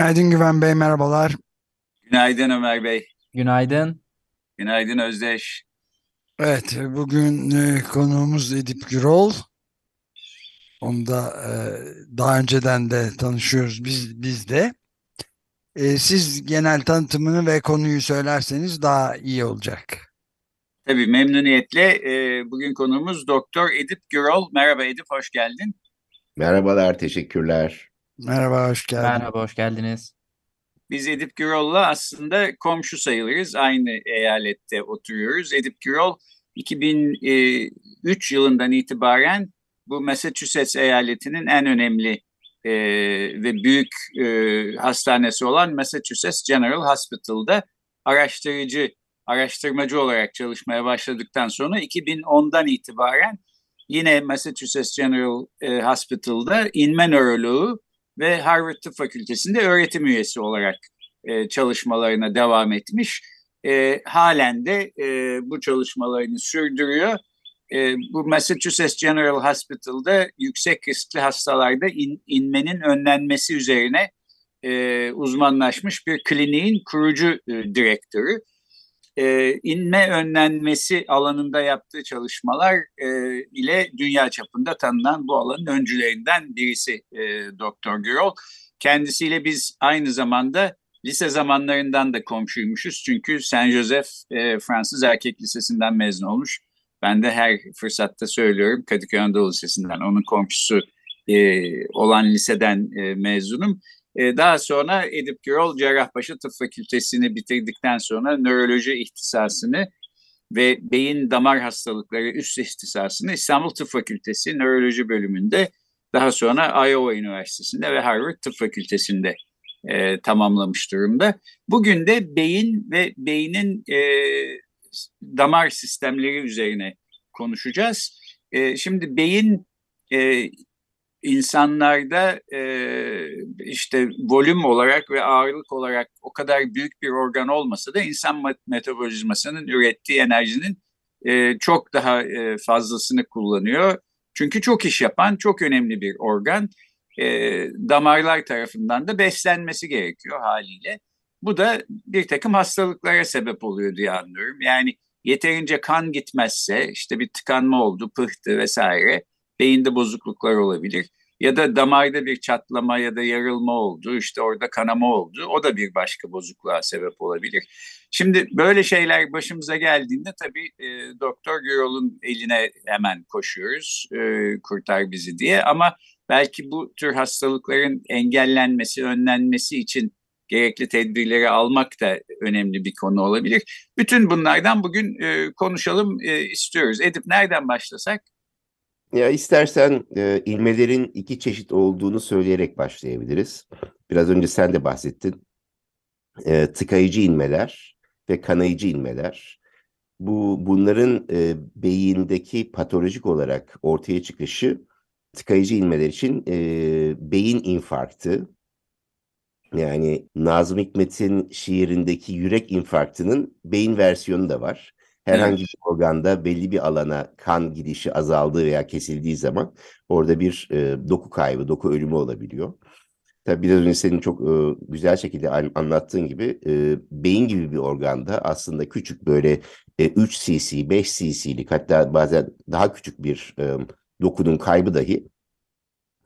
Günaydın Güven Bey, merhabalar. Günaydın Ömer Bey. Günaydın. Günaydın Özdeş. Evet, bugün e, konuğumuz Edip Gürol. Onu da e, daha önceden de tanışıyoruz biz, biz de. E, siz genel tanıtımını ve konuyu söylerseniz daha iyi olacak. Tabii memnuniyetle. E, bugün konuğumuz Doktor Edip Gürol. Merhaba Edip, hoş geldin. Merhabalar, teşekkürler. Merhaba, hoş geldin. Merhaba, hoş geldiniz. Biz Edip Gürol'la aslında komşu sayılırız. Aynı eyalette oturuyoruz. Edip Gürol 2003 yılından itibaren bu Massachusetts eyaletinin en önemli e, ve büyük e, hastanesi olan Massachusetts General Hospital'da araştırıcı araştırmacı olarak çalışmaya başladıktan sonra 2010'dan itibaren yine Massachusetts General e, Hospital'da inme nöroloğu ve Harvard Tıp Fakültesi'nde öğretim üyesi olarak e, çalışmalarına devam etmiş. E, halen de e, bu çalışmalarını sürdürüyor. E, bu Massachusetts General Hospital'da yüksek riskli hastalarda in, inmenin önlenmesi üzerine e, uzmanlaşmış bir kliniğin kurucu e, direktörü e, inme önlenmesi alanında yaptığı çalışmalar e, ile dünya çapında tanınan bu alanın öncülerinden birisi e, Doktor Gürol. Kendisiyle biz aynı zamanda lise zamanlarından da komşuymuşuz. Çünkü Saint Joseph e, Fransız Erkek Lisesi'nden mezun olmuş. Ben de her fırsatta söylüyorum Kadıköy Anadolu Lisesi'nden onun komşusu e, olan liseden e, mezunum. Ee, daha sonra Edip Gürol Cerrahpaşa Tıp Fakültesini bitirdikten sonra nöroloji ihtisasını ve beyin damar hastalıkları üst ihtisasını İstanbul Tıp Fakültesi nöroloji bölümünde daha sonra Iowa Üniversitesi'nde ve Harvard Tıp Fakültesi'nde e, tamamlamış durumda. Bugün de beyin ve beynin e, damar sistemleri üzerine konuşacağız. E, şimdi beyin e, insanlarda e, işte volüm olarak ve ağırlık olarak o kadar büyük bir organ olmasa da insan metabolizmasının ürettiği enerjinin e, çok daha e, fazlasını kullanıyor. Çünkü çok iş yapan çok önemli bir organ. E, damarlar tarafından da beslenmesi gerekiyor haliyle. Bu da bir takım hastalıklara sebep oluyor diye anlıyorum. Yani yeterince kan gitmezse işte bir tıkanma oldu, pıhtı vesaire beyinde bozukluklar olabilir. Ya da damarda bir çatlama ya da yarılma oldu, işte orada kanama oldu. O da bir başka bozukluğa sebep olabilir. Şimdi böyle şeyler başımıza geldiğinde tabii e, Doktor Gürol'un eline hemen koşuyoruz, e, kurtar bizi diye. Ama belki bu tür hastalıkların engellenmesi, önlenmesi için gerekli tedbirleri almak da önemli bir konu olabilir. Bütün bunlardan bugün e, konuşalım e, istiyoruz. Edip nereden başlasak? Ya istersen e, ilmelerin iki çeşit olduğunu söyleyerek başlayabiliriz. Biraz önce sen de bahsettin. E, tıkayıcı inmeler ve kanayıcı inmeler. Bu bunların e, beyindeki patolojik olarak ortaya çıkışı tıkayıcı inmeler için e, beyin infarktı. Yani Nazım Hikmet'in şiirindeki yürek infarktının beyin versiyonu da var. Herhangi bir organda belli bir alana kan gidişi azaldığı veya kesildiği zaman orada bir e, doku kaybı, doku ölümü olabiliyor. Tabii biraz önce senin çok e, güzel şekilde anlattığın gibi e, beyin gibi bir organda aslında küçük böyle e, 3 cc, 5 cc'lik hatta bazen daha küçük bir e, dokunun kaybı dahi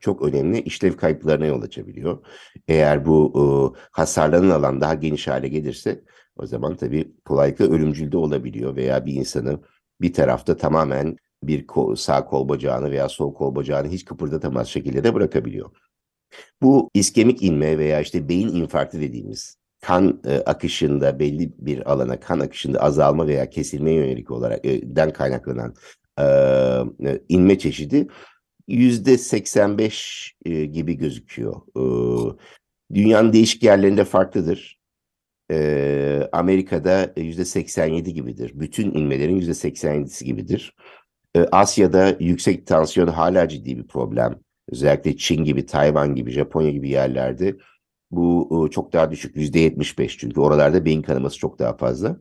çok önemli işlev kayıplarına yol açabiliyor. Eğer bu e, hasarlanan alan daha geniş hale gelirse o zaman tabii kolaylıkla ölümcül de olabiliyor veya bir insanı bir tarafta tamamen bir sağ kol bacağını veya sol kol bacağını hiç kıpırdatamaz şekilde de bırakabiliyor. Bu iskemik inme veya işte beyin infarktı dediğimiz kan e, akışında belli bir alana kan akışında azalma veya kesilme yönelik olarak e, den kaynaklanan e, inme çeşidi yüzde 85 e, gibi gözüküyor. E, dünyanın değişik yerlerinde farklıdır. E, Amerika'da yüzde 87 gibidir. Bütün inmelerin yüzde 87'si gibidir. E, Asya'da yüksek tansiyon hala ciddi bir problem. Özellikle Çin gibi, Tayvan gibi, Japonya gibi yerlerde bu e, çok daha düşük. Yüzde 75 çünkü oralarda beyin kanaması çok daha fazla.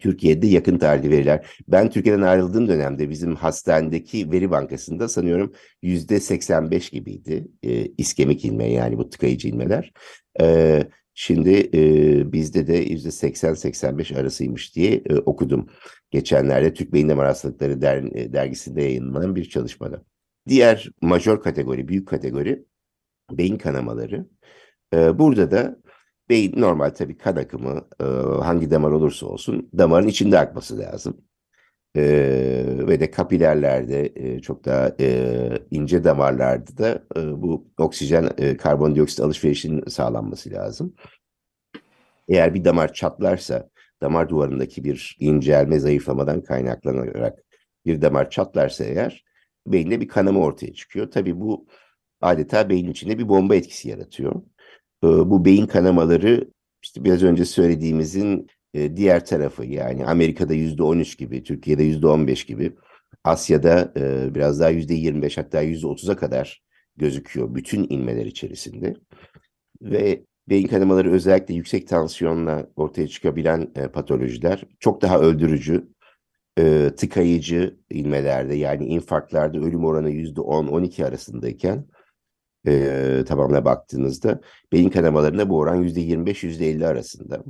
Türkiye'de yakın tarihli veriler. Ben Türkiye'den ayrıldığım dönemde bizim hastanedeki veri bankasında sanıyorum yüzde 85 gibiydi e, iskemik inme yani bu tıkayıcı inmeler. E, şimdi e, bizde de yüzde 80-85 arasıymış diye e, okudum. Geçenlerde Türk Beyin Damar Hastalıkları der, dergisinde yayınlanan bir çalışmada. Diğer majör kategori, büyük kategori beyin kanamaları. E, burada da Beyin normal tabii kan akımı e, hangi damar olursa olsun damarın içinde akması lazım. E, ve de kapilerlerde e, çok daha e, ince damarlarda da e, bu oksijen e, karbondioksit alışverişinin sağlanması lazım. Eğer bir damar çatlarsa damar duvarındaki bir incelme zayıflamadan kaynaklanarak bir damar çatlarsa eğer beyinde bir kanama ortaya çıkıyor. Tabii bu adeta beyin içinde bir bomba etkisi yaratıyor. Ee, bu beyin kanamaları işte biraz önce söylediğimizin e, diğer tarafı yani Amerika'da yüzde 13 gibi, Türkiye'de yüzde 15 gibi, Asya'da e, biraz daha yüzde 25 hatta yüzde 30'a kadar gözüküyor bütün inmeler içerisinde. Ve beyin kanamaları özellikle yüksek tansiyonla ortaya çıkabilen e, patolojiler çok daha öldürücü, tıkayıcı inmelerde yani infarktlarda ölüm oranı yüzde 10-12 arasındayken e, tamamına baktığınızda beyin kanamalarında bu oran %25-%50 arasında.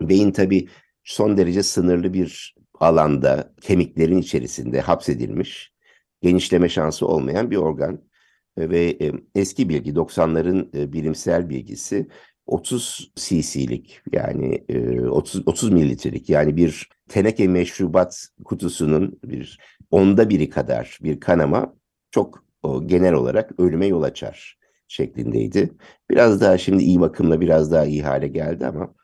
Beyin tabii son derece sınırlı bir alanda kemiklerin içerisinde hapsedilmiş, genişleme şansı olmayan bir organ. Ve e, eski bilgi 90'ların e, bilimsel bilgisi 30 cc'lik yani e, 30 30 mililitrelik yani bir teneke meşrubat kutusunun bir onda biri kadar bir kanama çok genel olarak ölüme yol açar şeklindeydi. Biraz daha şimdi iyi bakımla biraz daha iyi hale geldi ama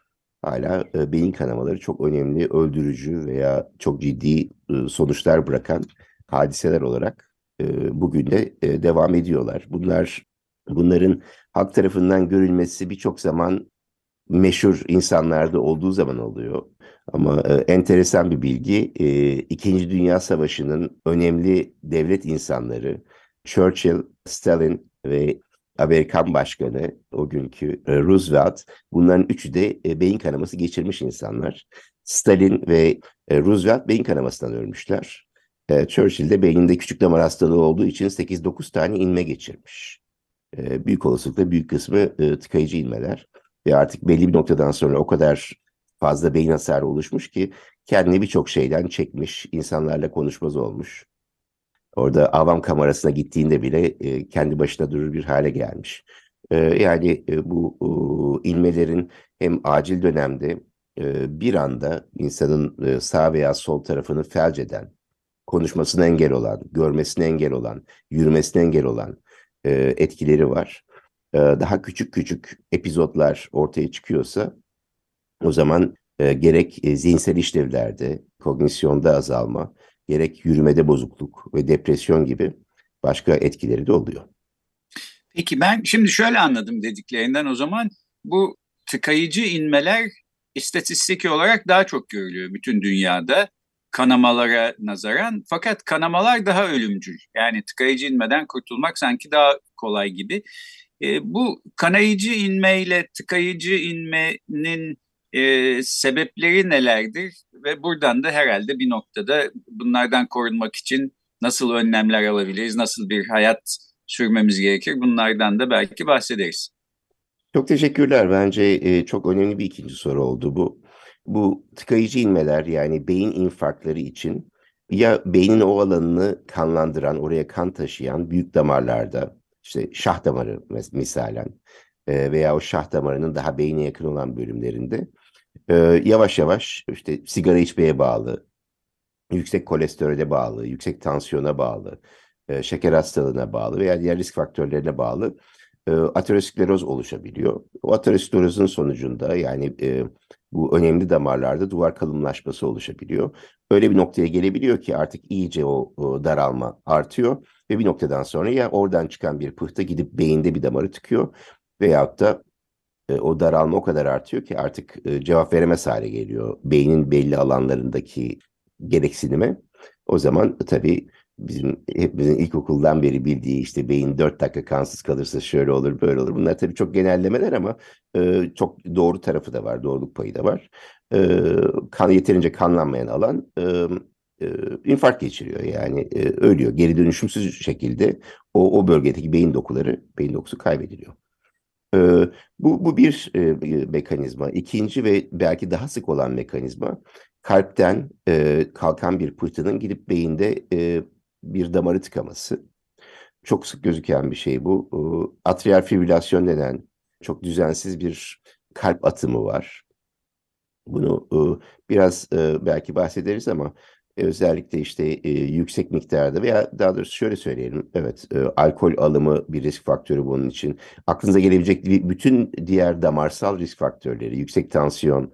hala e, beyin kanamaları çok önemli, öldürücü veya çok ciddi e, sonuçlar bırakan hadiseler olarak e, bugün de e, devam ediyorlar. Bunlar bunların halk tarafından görülmesi birçok zaman meşhur insanlarda olduğu zaman oluyor. Ama e, enteresan bir bilgi, e, İkinci Dünya Savaşı'nın önemli devlet insanları, Churchill, Stalin ve Amerikan Başkanı o günkü e, Roosevelt bunların üçü de e, beyin kanaması geçirmiş insanlar. Stalin ve e, Roosevelt beyin kanamasından ölmüşler. Churchill de beyninde küçük damar hastalığı olduğu için 8-9 tane inme geçirmiş. Büyük olasılıkla büyük kısmı tıkayıcı inmeler. Ve artık belli bir noktadan sonra o kadar fazla beyin hasarı oluşmuş ki kendini birçok şeyden çekmiş, insanlarla konuşmaz olmuş. Orada avam kamerasına gittiğinde bile e, kendi başına durur bir hale gelmiş. E, yani e, bu e, ilmelerin hem acil dönemde e, bir anda insanın e, sağ veya sol tarafını felç eden, konuşmasına engel olan, görmesine engel olan, yürümesine engel olan e, etkileri var. E, daha küçük küçük epizotlar ortaya çıkıyorsa o zaman e, gerek e, zihinsel işlevlerde, kognisyonda azalma, gerek yürümede bozukluk ve depresyon gibi başka etkileri de oluyor. Peki ben şimdi şöyle anladım dediklerinden o zaman bu tıkayıcı inmeler istatistik olarak daha çok görülüyor bütün dünyada kanamalara nazaran. Fakat kanamalar daha ölümcül. Yani tıkayıcı inmeden kurtulmak sanki daha kolay gibi. E, bu kanayıcı inmeyle tıkayıcı inmenin e, sebepleri nelerdir ve buradan da herhalde bir noktada bunlardan korunmak için nasıl önlemler alabiliriz, nasıl bir hayat sürmemiz gerekir bunlardan da belki bahsederiz. Çok teşekkürler. Bence e, çok önemli bir ikinci soru oldu bu. Bu tıkayıcı inmeler yani beyin infarktları için ya beynin o alanını kanlandıran, oraya kan taşıyan büyük damarlarda, işte şah damarı misalen e, veya o şah damarının daha beyne yakın olan bölümlerinde e, yavaş yavaş işte sigara içmeye bağlı, yüksek kolesterole bağlı, yüksek tansiyona bağlı, e, şeker hastalığına bağlı veya diğer risk faktörlerine bağlı e, ateroskleroz oluşabiliyor. O aterosklerozun sonucunda yani e, bu önemli damarlarda duvar kalınlaşması oluşabiliyor. Öyle bir noktaya gelebiliyor ki artık iyice o, o daralma artıyor ve bir noktadan sonra ya oradan çıkan bir pıhtı gidip beyinde bir damarı tıkıyor veyahut da e, o daralma o kadar artıyor ki artık e, cevap veremez hale geliyor beynin belli alanlarındaki gereksinime. O zaman tabii bizim hepimizin ilkokuldan beri bildiği işte beyin 4 dakika kansız kalırsa şöyle olur böyle olur. Bunlar tabii çok genellemeler ama e, çok doğru tarafı da var, doğruluk payı da var. E, kan yeterince kanlanmayan alan e, e, infarkt geçiriyor yani e, ölüyor. Geri dönüşümsüz şekilde o, o bölgedeki beyin dokuları, beyin dokusu kaybediliyor. E, bu, bu bir e, mekanizma. İkinci ve belki daha sık olan mekanizma kalpten e, kalkan bir pıhtının gidip beyinde e, bir damarı tıkaması. Çok sık gözüken bir şey bu. Atrial fibrilasyon denen çok düzensiz bir kalp atımı var. Bunu biraz belki bahsederiz ama özellikle işte yüksek miktarda veya daha doğrusu şöyle söyleyelim. Evet, alkol alımı bir risk faktörü bunun için. Aklınıza gelebilecek bütün diğer damarsal risk faktörleri, yüksek tansiyon,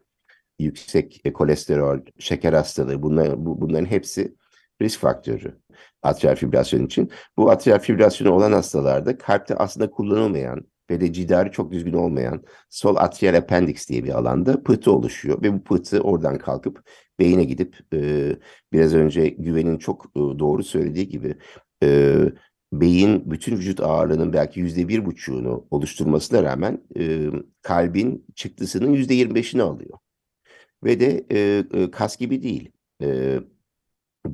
yüksek kolesterol, şeker hastalığı bunlar, bunların hepsi risk faktörü atrial fibrilasyon için. Bu atrial fibrilasyonu olan hastalarda kalpte aslında kullanılmayan ve de cidari çok düzgün olmayan sol atrial appendix diye bir alanda pıhtı oluşuyor ve bu pıhtı oradan kalkıp beyine gidip e, biraz önce Güven'in çok e, doğru söylediği gibi e, beyin bütün vücut ağırlığının belki yüzde bir buçuğunu oluşturmasına rağmen e, kalbin çıktısının yüzde yirmi beşini alıyor. Ve de e, e, kas gibi değil. E,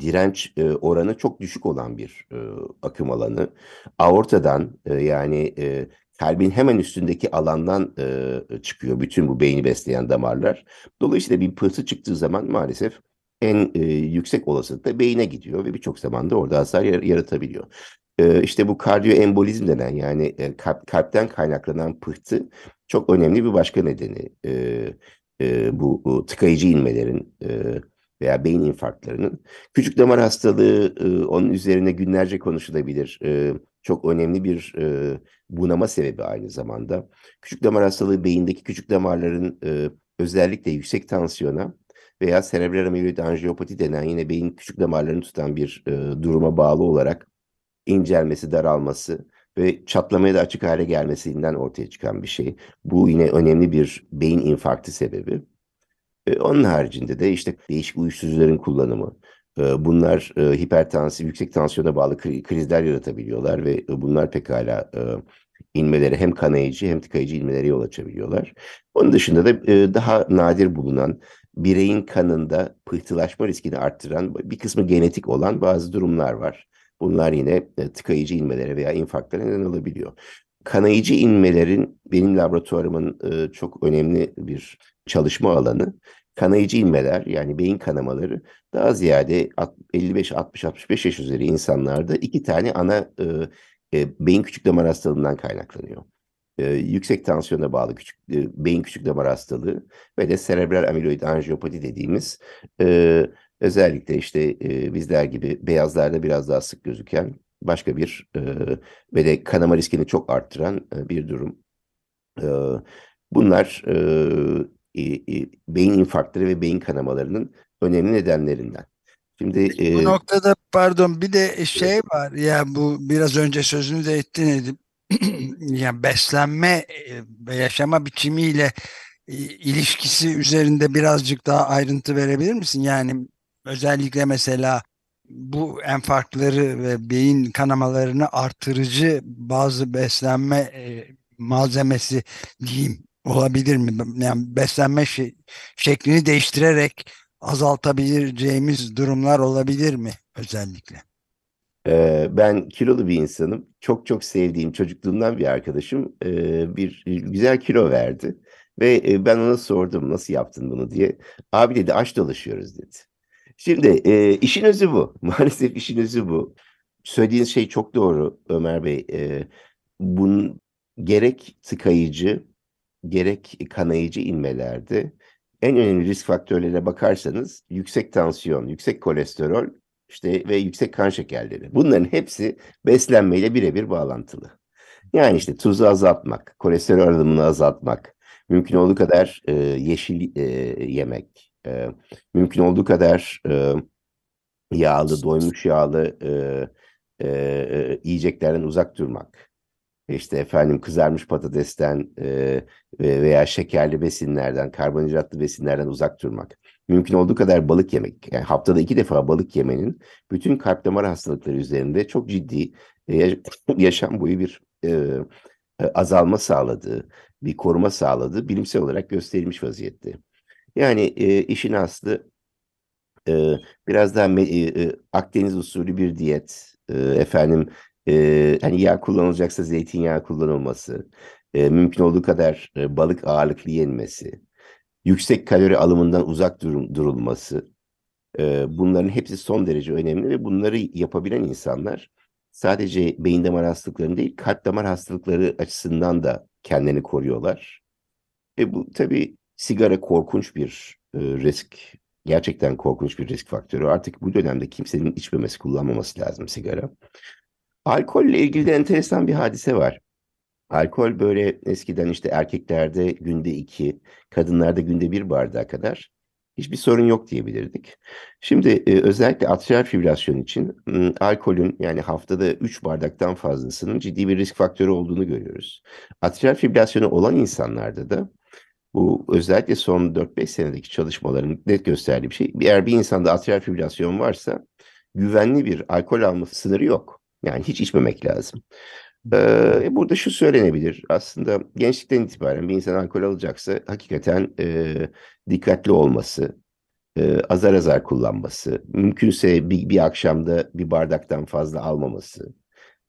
direnç e, oranı çok düşük olan bir e, akım alanı. Aortadan e, yani e, kalbin hemen üstündeki alandan e, çıkıyor bütün bu beyni besleyen damarlar. Dolayısıyla bir pıhtı çıktığı zaman maalesef en e, yüksek olasılıkla beyine gidiyor ve birçok zaman da orada hasar yaratabiliyor. E, işte bu kardiyoembolizm denen yani e, kalp, kalpten kaynaklanan pıhtı çok önemli bir başka nedeni. E, e, bu, bu tıkayıcı inmelerin e, veya beyin infarktlarının. Küçük damar hastalığı e, onun üzerine günlerce konuşulabilir. E, çok önemli bir e, bunama sebebi aynı zamanda. Küçük damar hastalığı beyindeki küçük damarların e, özellikle yüksek tansiyona veya serebral amiloid anjiyopati denen yine beyin küçük damarlarını tutan bir e, duruma bağlı olarak incelmesi, daralması ve çatlamaya da açık hale gelmesinden ortaya çıkan bir şey. Bu yine önemli bir beyin infarktı sebebi. E, onun haricinde de işte değişik uyuşturucuların kullanımı. E, bunlar e, hipertansiyon, yüksek tansiyona bağlı krizler yaratabiliyorlar ve bunlar pekala inmeleri hem kanayıcı hem tıkayıcı inmelere yol açabiliyorlar. Onun dışında da daha nadir bulunan bireyin kanında pıhtılaşma riskini arttıran bir kısmı genetik olan bazı durumlar var. Bunlar yine tıkayıcı inmelere veya infarklara neden olabiliyor. Kanayıcı inmelerin benim laboratuvarımın çok önemli bir çalışma alanı kanayıcı inmeler yani beyin kanamaları daha ziyade 55 60 65 yaş üzeri insanlarda iki tane ana e, e, beyin küçük damar hastalığından kaynaklanıyor. E, yüksek tansiyona bağlı küçük e, beyin küçük damar hastalığı ve de serebral amiloid anjiyopati dediğimiz e, özellikle işte e, bizler gibi beyazlarda biraz daha sık gözüken başka bir e, ve de kanama riskini çok arttıran e, bir durum. E, bunlar e, e, e, beyin infarktları ve beyin kanamalarının önemli nedenlerinden. Şimdi e, bu noktada pardon bir de şey var ya bu biraz önce sözünü de ettin edip yani beslenme e, ve yaşama biçimiyle e, ilişkisi üzerinde birazcık daha ayrıntı verebilir misin? Yani özellikle mesela bu enfarktları ve beyin kanamalarını artırıcı bazı beslenme e, malzemesi diyeyim olabilir mi? Yani beslenme şey, şeklini değiştirerek azaltabileceğimiz durumlar olabilir mi özellikle? Ee, ben kilolu bir insanım. Çok çok sevdiğim çocukluğumdan bir arkadaşım e, bir güzel kilo verdi. Ve e, ben ona sordum nasıl yaptın bunu diye. Abi dedi aç dolaşıyoruz dedi. Şimdi e, işin özü bu. Maalesef işin özü bu. Söylediğiniz şey çok doğru Ömer Bey. E, bunun gerek tıkayıcı gerek kanayıcı inmelerde en önemli risk faktörlerine bakarsanız yüksek tansiyon, yüksek kolesterol işte ve yüksek kan şekerleri. Bunların hepsi beslenmeyle birebir bağlantılı. Yani işte tuzu azaltmak, kolesterol alımını azaltmak, mümkün olduğu kadar e, yeşil e, yemek, e, mümkün olduğu kadar e, yağlı, doymuş yağlı e, e, e, yiyeceklerden uzak durmak. İşte efendim kızarmış patatesten e, veya şekerli besinlerden, karbonhidratlı besinlerden uzak durmak. Mümkün olduğu kadar balık yemek. Yani haftada iki defa balık yemenin bütün kalp damar hastalıkları üzerinde çok ciddi e, yaşam boyu bir e, azalma sağladığı, bir koruma sağladığı bilimsel olarak gösterilmiş vaziyette. Yani e, işin aslı e, biraz daha e, Akdeniz usulü bir diyet, e, efendim e, hani yağ kullanılacaksa zeytinyağı kullanılması, e, mümkün olduğu kadar e, balık ağırlıklı yenmesi, yüksek kalori alımından uzak durum, durulması, e, bunların hepsi son derece önemli ve bunları yapabilen insanlar sadece beyin damar hastalıklarını değil, kalp damar hastalıkları açısından da kendini koruyorlar. Ve bu tabii sigara korkunç bir e, risk. Gerçekten korkunç bir risk faktörü. Artık bu dönemde kimsenin içmemesi, kullanmaması lazım sigara. Alkolle ilgili de enteresan bir hadise var. Alkol böyle eskiden işte erkeklerde günde iki, kadınlarda günde bir bardağa kadar hiçbir sorun yok diyebilirdik. Şimdi e, özellikle atrial fibrilasyon için alkolün yani haftada 3 bardaktan fazlasının ciddi bir risk faktörü olduğunu görüyoruz. Atrial fibrilasyonu olan insanlarda da bu özellikle son 4-5 senedeki çalışmaların net gösterdiği bir şey. Eğer bir insanda atrial fibrilasyon varsa güvenli bir alkol alma sınırı yok. Yani hiç içmemek lazım. Ee, burada şu söylenebilir. Aslında gençlikten itibaren bir insan alkol alacaksa hakikaten e, dikkatli olması, e, azar azar kullanması, mümkünse bir, bir akşamda bir bardaktan fazla almaması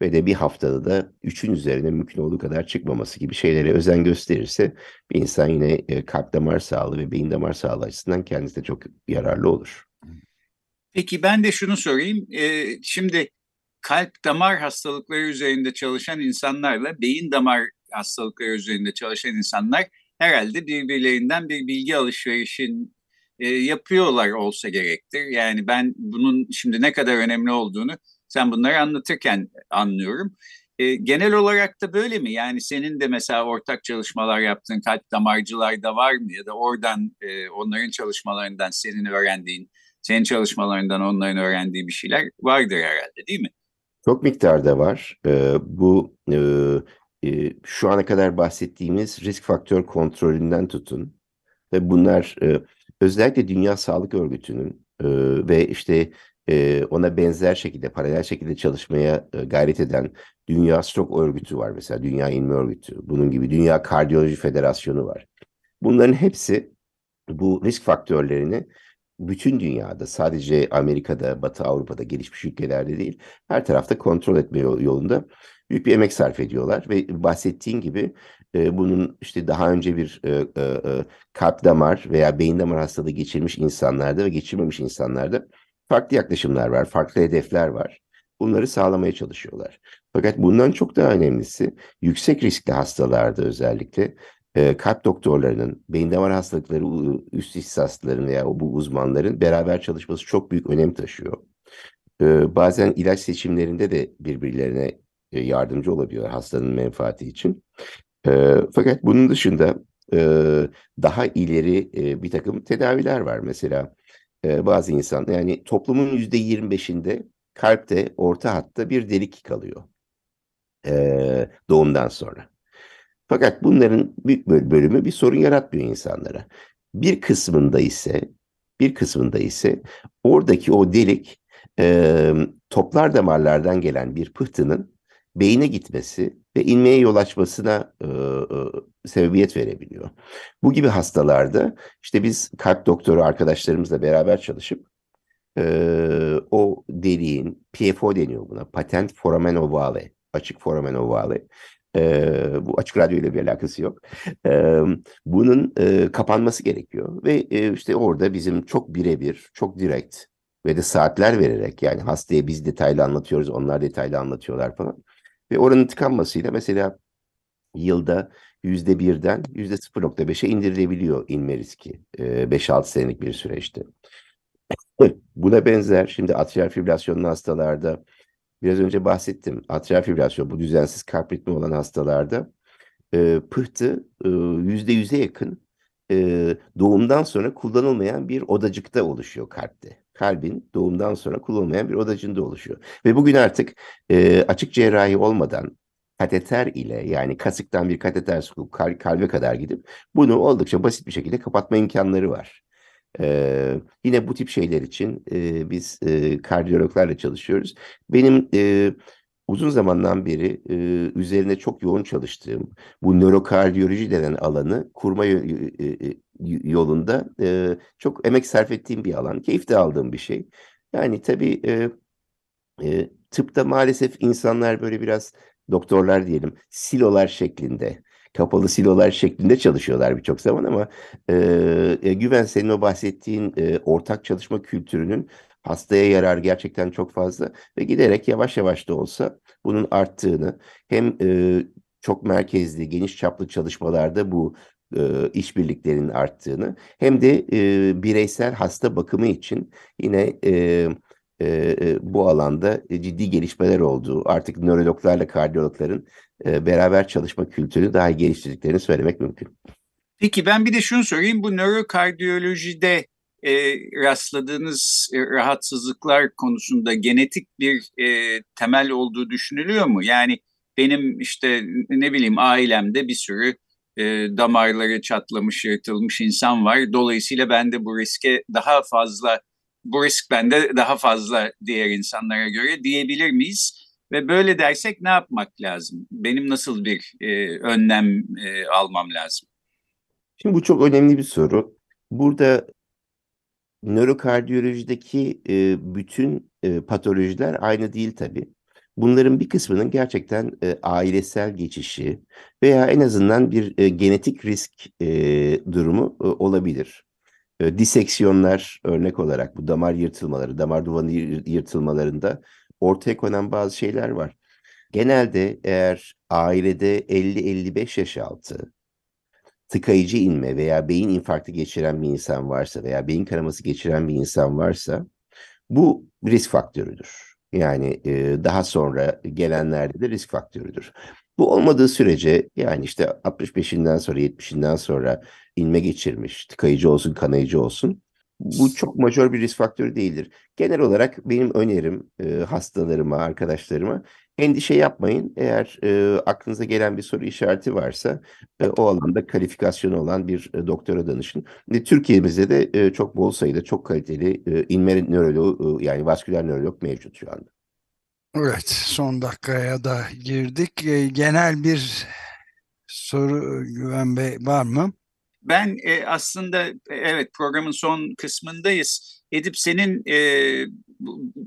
ve de bir haftada da üçün üzerine mümkün olduğu kadar çıkmaması gibi şeylere özen gösterirse bir insan yine e, kalp damar sağlığı ve beyin damar sağlığı açısından kendisi de çok yararlı olur. Peki ben de şunu sorayım. Ee, şimdi kalp damar hastalıkları üzerinde çalışan insanlarla beyin damar hastalıkları üzerinde çalışan insanlar herhalde birbirlerinden bir bilgi alışverişin e, yapıyorlar olsa gerektir. Yani ben bunun şimdi ne kadar önemli olduğunu sen bunları anlatırken anlıyorum. E, genel olarak da böyle mi? Yani senin de mesela ortak çalışmalar yaptığın kalp damarcılar da var mı? Ya da oradan e, onların çalışmalarından senin öğrendiğin, senin çalışmalarından onların öğrendiği bir şeyler vardır herhalde değil mi? Çok miktarda var. Ee, bu e, e, şu ana kadar bahsettiğimiz risk faktör kontrolünden tutun. Ve bunlar e, özellikle Dünya Sağlık Örgütü'nün ve işte ona benzer şekilde, paralel şekilde çalışmaya gayret eden Dünya Stroke Örgütü var mesela, Dünya İnme Örgütü, bunun gibi Dünya Kardiyoloji Federasyonu var. Bunların hepsi bu risk faktörlerini bütün dünyada sadece Amerika'da, Batı Avrupa'da, gelişmiş ülkelerde değil her tarafta kontrol etme yolunda büyük bir emek sarf ediyorlar ve bahsettiğin gibi e, bunun işte daha önce bir e, e, e, kalp damar veya beyin damar hastalığı geçirmiş insanlarda ve geçirmemiş insanlarda farklı yaklaşımlar var, farklı hedefler var. Bunları sağlamaya çalışıyorlar. Fakat bundan çok daha önemlisi yüksek riskli hastalarda özellikle e, kalp doktorlarının, beyin damar hastalıkları üst ihsasların veya bu uzmanların beraber çalışması çok büyük önem taşıyor. E, bazen ilaç seçimlerinde de birbirlerine e, yardımcı olabiliyor hastanın menfaati için. Fakat bunun dışında daha ileri bir takım tedaviler var. Mesela bazı insan yani toplumun yüzde 25'inde kalpte orta hatta bir delik kalıyor doğumdan sonra. Fakat bunların büyük bölümü bir sorun yaratmıyor insanlara. Bir kısmında ise bir kısmında ise oradaki o delik e, toplar damarlardan gelen bir pıhtının beyine gitmesi ve inmeye yol açmasına e, e, sebebiyet verebiliyor. Bu gibi hastalarda işte biz kalp doktoru arkadaşlarımızla beraber çalışıp e, o deliğin PFO deniyor buna. Patent foramen ovale. Açık foramen ovale. E, bu açık radyo ile bir alakası yok. E, bunun e, kapanması gerekiyor ve e, işte orada bizim çok birebir, çok direkt ve de saatler vererek yani hastaya biz detaylı anlatıyoruz, onlar detaylı anlatıyorlar falan. Ve oranın tıkanmasıyla mesela yılda yüzde birden yüzde 0.5'e indirilebiliyor inme riski 5-6 senelik bir süreçte. Buna benzer şimdi atrial fibrilasyonlu hastalarda biraz önce bahsettim. Atrial fibrilasyon bu düzensiz kalp ritmi olan hastalarda e, pıhtı e, yüzde yüze yakın e, doğumdan sonra kullanılmayan bir odacıkta oluşuyor kalpte. Kalbin doğumdan sonra kullanılmayan bir odacığında oluşuyor. Ve bugün artık e, açık cerrahi olmadan kateter ile yani kasıktan bir kateter sokup kal kalbe kadar gidip bunu oldukça basit bir şekilde kapatma imkanları var. Ee, yine bu tip şeyler için e, biz e, kardiyologlarla çalışıyoruz. Benim e, uzun zamandan beri e, üzerine çok yoğun çalıştığım bu nörokardiyoloji denen alanı kurma e, e, yolunda e, çok emek sarf ettiğim bir alan. Keyif de aldığım bir şey. Yani tabii e, e, tıpta maalesef insanlar böyle biraz doktorlar diyelim silolar şeklinde kapalı silolar şeklinde çalışıyorlar birçok zaman ama e, Güven senin o bahsettiğin e, ortak çalışma kültürünün hastaya yarar gerçekten çok fazla ve giderek yavaş yavaş da olsa bunun arttığını hem e, çok merkezli, geniş çaplı çalışmalarda bu e, işbirliklerinin arttığını hem de e, bireysel hasta bakımı için yine e, e, bu alanda ciddi gelişmeler olduğu, artık nörologlarla kardiyologların e, beraber çalışma kültürünü daha geliştirdiklerini söylemek mümkün. Peki ben bir de şunu sorayım. Bu nörokardiyolojide e, rastladığınız e, rahatsızlıklar konusunda genetik bir e, temel olduğu düşünülüyor mu? Yani benim işte ne bileyim ailemde bir sürü e, damarları çatlamış, yırtılmış insan var. Dolayısıyla ben de bu riske daha fazla, bu risk bende daha fazla diğer insanlara göre diyebilir miyiz? Ve böyle dersek ne yapmak lazım? Benim nasıl bir e, önlem e, almam lazım? Şimdi bu çok önemli bir soru. Burada nörokardiyolojideki e, bütün e, patolojiler aynı değil tabii. Bunların bir kısmının gerçekten e, ailesel geçişi veya en azından bir e, genetik risk e, durumu e, olabilir. E, diseksiyonlar örnek olarak bu damar yırtılmaları, damar duvarı yırtılmalarında ortaya konan bazı şeyler var. Genelde eğer ailede 50-55 yaş altı tıkayıcı inme veya beyin infarktı geçiren bir insan varsa veya beyin kanaması geçiren bir insan varsa bu risk faktörüdür. Yani e, daha sonra gelenlerde de risk faktörüdür. Bu olmadığı sürece yani işte 65'inden sonra 70'inden sonra inme geçirmiş, tıkayıcı olsun, kanayıcı olsun bu çok majör bir risk faktörü değildir. Genel olarak benim önerim e, hastalarıma, arkadaşlarıma endişe yapmayın. Eğer e, aklınıza gelen bir soru işareti varsa e, o alanda kalifikasyonu olan bir e, doktora danışın. Ve Türkiye'mizde de e, çok bol sayıda çok kaliteli e, inme nöroloğu e, yani vasküler nörolog mevcut şu anda. Evet son dakikaya da girdik. E, genel bir soru Güven Bey var mı? Ben e, aslında e, evet programın son kısmındayız. Edip senin e,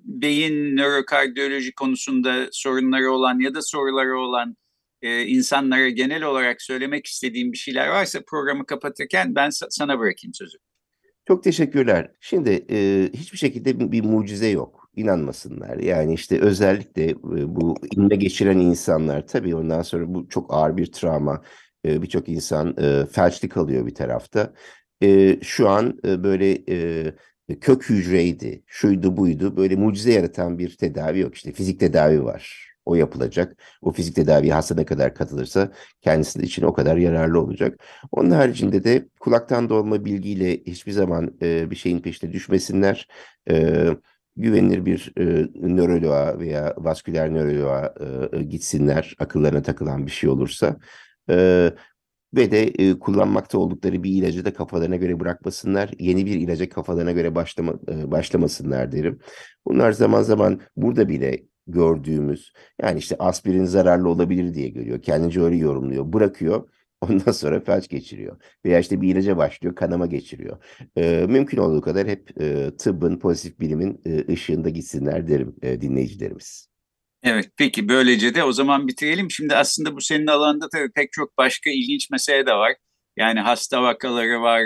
beyin nörokardiyoloji konusunda sorunları olan ya da soruları olan e, insanlara genel olarak söylemek istediğim bir şeyler varsa programı kapatırken ben sana bırakayım sözü. Çok teşekkürler. Şimdi e, hiçbir şekilde bir, bir mucize yok. İnanmasınlar. Yani işte özellikle e, bu inme geçiren insanlar tabii ondan sonra bu çok ağır bir travma e, birçok insan e, felçli kalıyor bir tarafta. Şu an böyle kök hücreydi, şuydu buydu böyle mucize yaratan bir tedavi yok. İşte fizik tedavi var. O yapılacak. O fizik tedavi hasta ne kadar katılırsa kendisi için o kadar yararlı olacak. Onun haricinde de kulaktan dolma bilgiyle hiçbir zaman e, bir şeyin peşine düşmesinler. E, güvenilir bir e, nöroloğa veya vasküler nöroloğa e, gitsinler akıllarına takılan bir şey olursa. Ee, ve de e, kullanmakta oldukları bir ilacı da kafalarına göre bırakmasınlar. Yeni bir ilaca kafalarına göre başlama, e, başlamasınlar derim. Bunlar zaman zaman burada bile gördüğümüz yani işte aspirin zararlı olabilir diye görüyor. Kendince öyle yorumluyor. Bırakıyor. Ondan sonra felç geçiriyor. Veya işte bir ilaca başlıyor, kanama geçiriyor. E, mümkün olduğu kadar hep e, tıbbın, pozitif bilimin e, ışığında gitsinler derim e, dinleyicilerimiz. Evet peki böylece de o zaman bitirelim. Şimdi aslında bu senin alanında tabii pek çok başka ilginç mesele de var. Yani hasta vakaları var,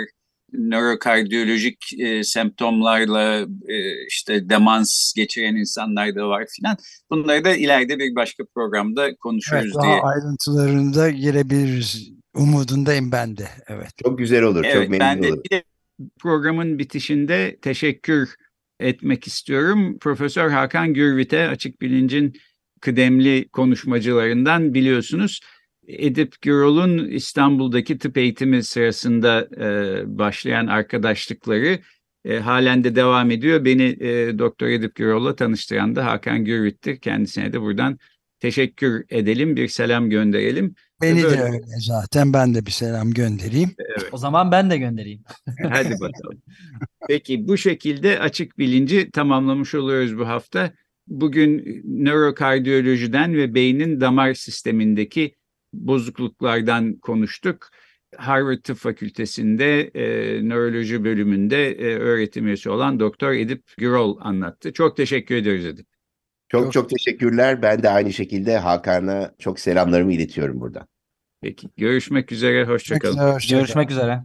nörokardiyolojik e, semptomlarla e, işte demans geçiren insanlar da var filan. Bunları da ileride bir başka programda konuşuruz evet, diye. ayrıntılarında girebiliriz. Umudundayım ben de. Evet. Çok güzel olur. Evet, çok memnun ben de olurum. bir de programın bitişinde teşekkür etmek istiyorum. Profesör Hakan Gürvit'e Açık Bilinc'in kıdemli konuşmacılarından biliyorsunuz. Edip Gürol'un İstanbul'daki tıp eğitimi sırasında e, başlayan arkadaşlıkları e, halen de devam ediyor. Beni e, Doktor Edip Gürol'la tanıştıran da Hakan Gürvit'tir. Kendisine de buradan teşekkür edelim, bir selam gönderelim. Beni Böyle. de öyle zaten. Ben de bir selam göndereyim. O zaman ben de göndereyim. Hadi bakalım. Peki bu şekilde açık bilinci tamamlamış oluyoruz bu hafta. Bugün nörokardiyolojiden ve beynin damar sistemindeki bozukluklardan konuştuk. Harvard Tıp Fakültesi'nde e, nöroloji bölümünde e, öğretim üyesi olan Doktor Edip Gürol anlattı. Çok teşekkür ediyoruz Edip. Çok Çok- çok teşekkürler. Ben de aynı şekilde Hakan'a çok selamlarımı iletiyorum buradan. Peki görüşmek üzere, hoşçakalın. Hoşça kalın. Görüşmek üzere.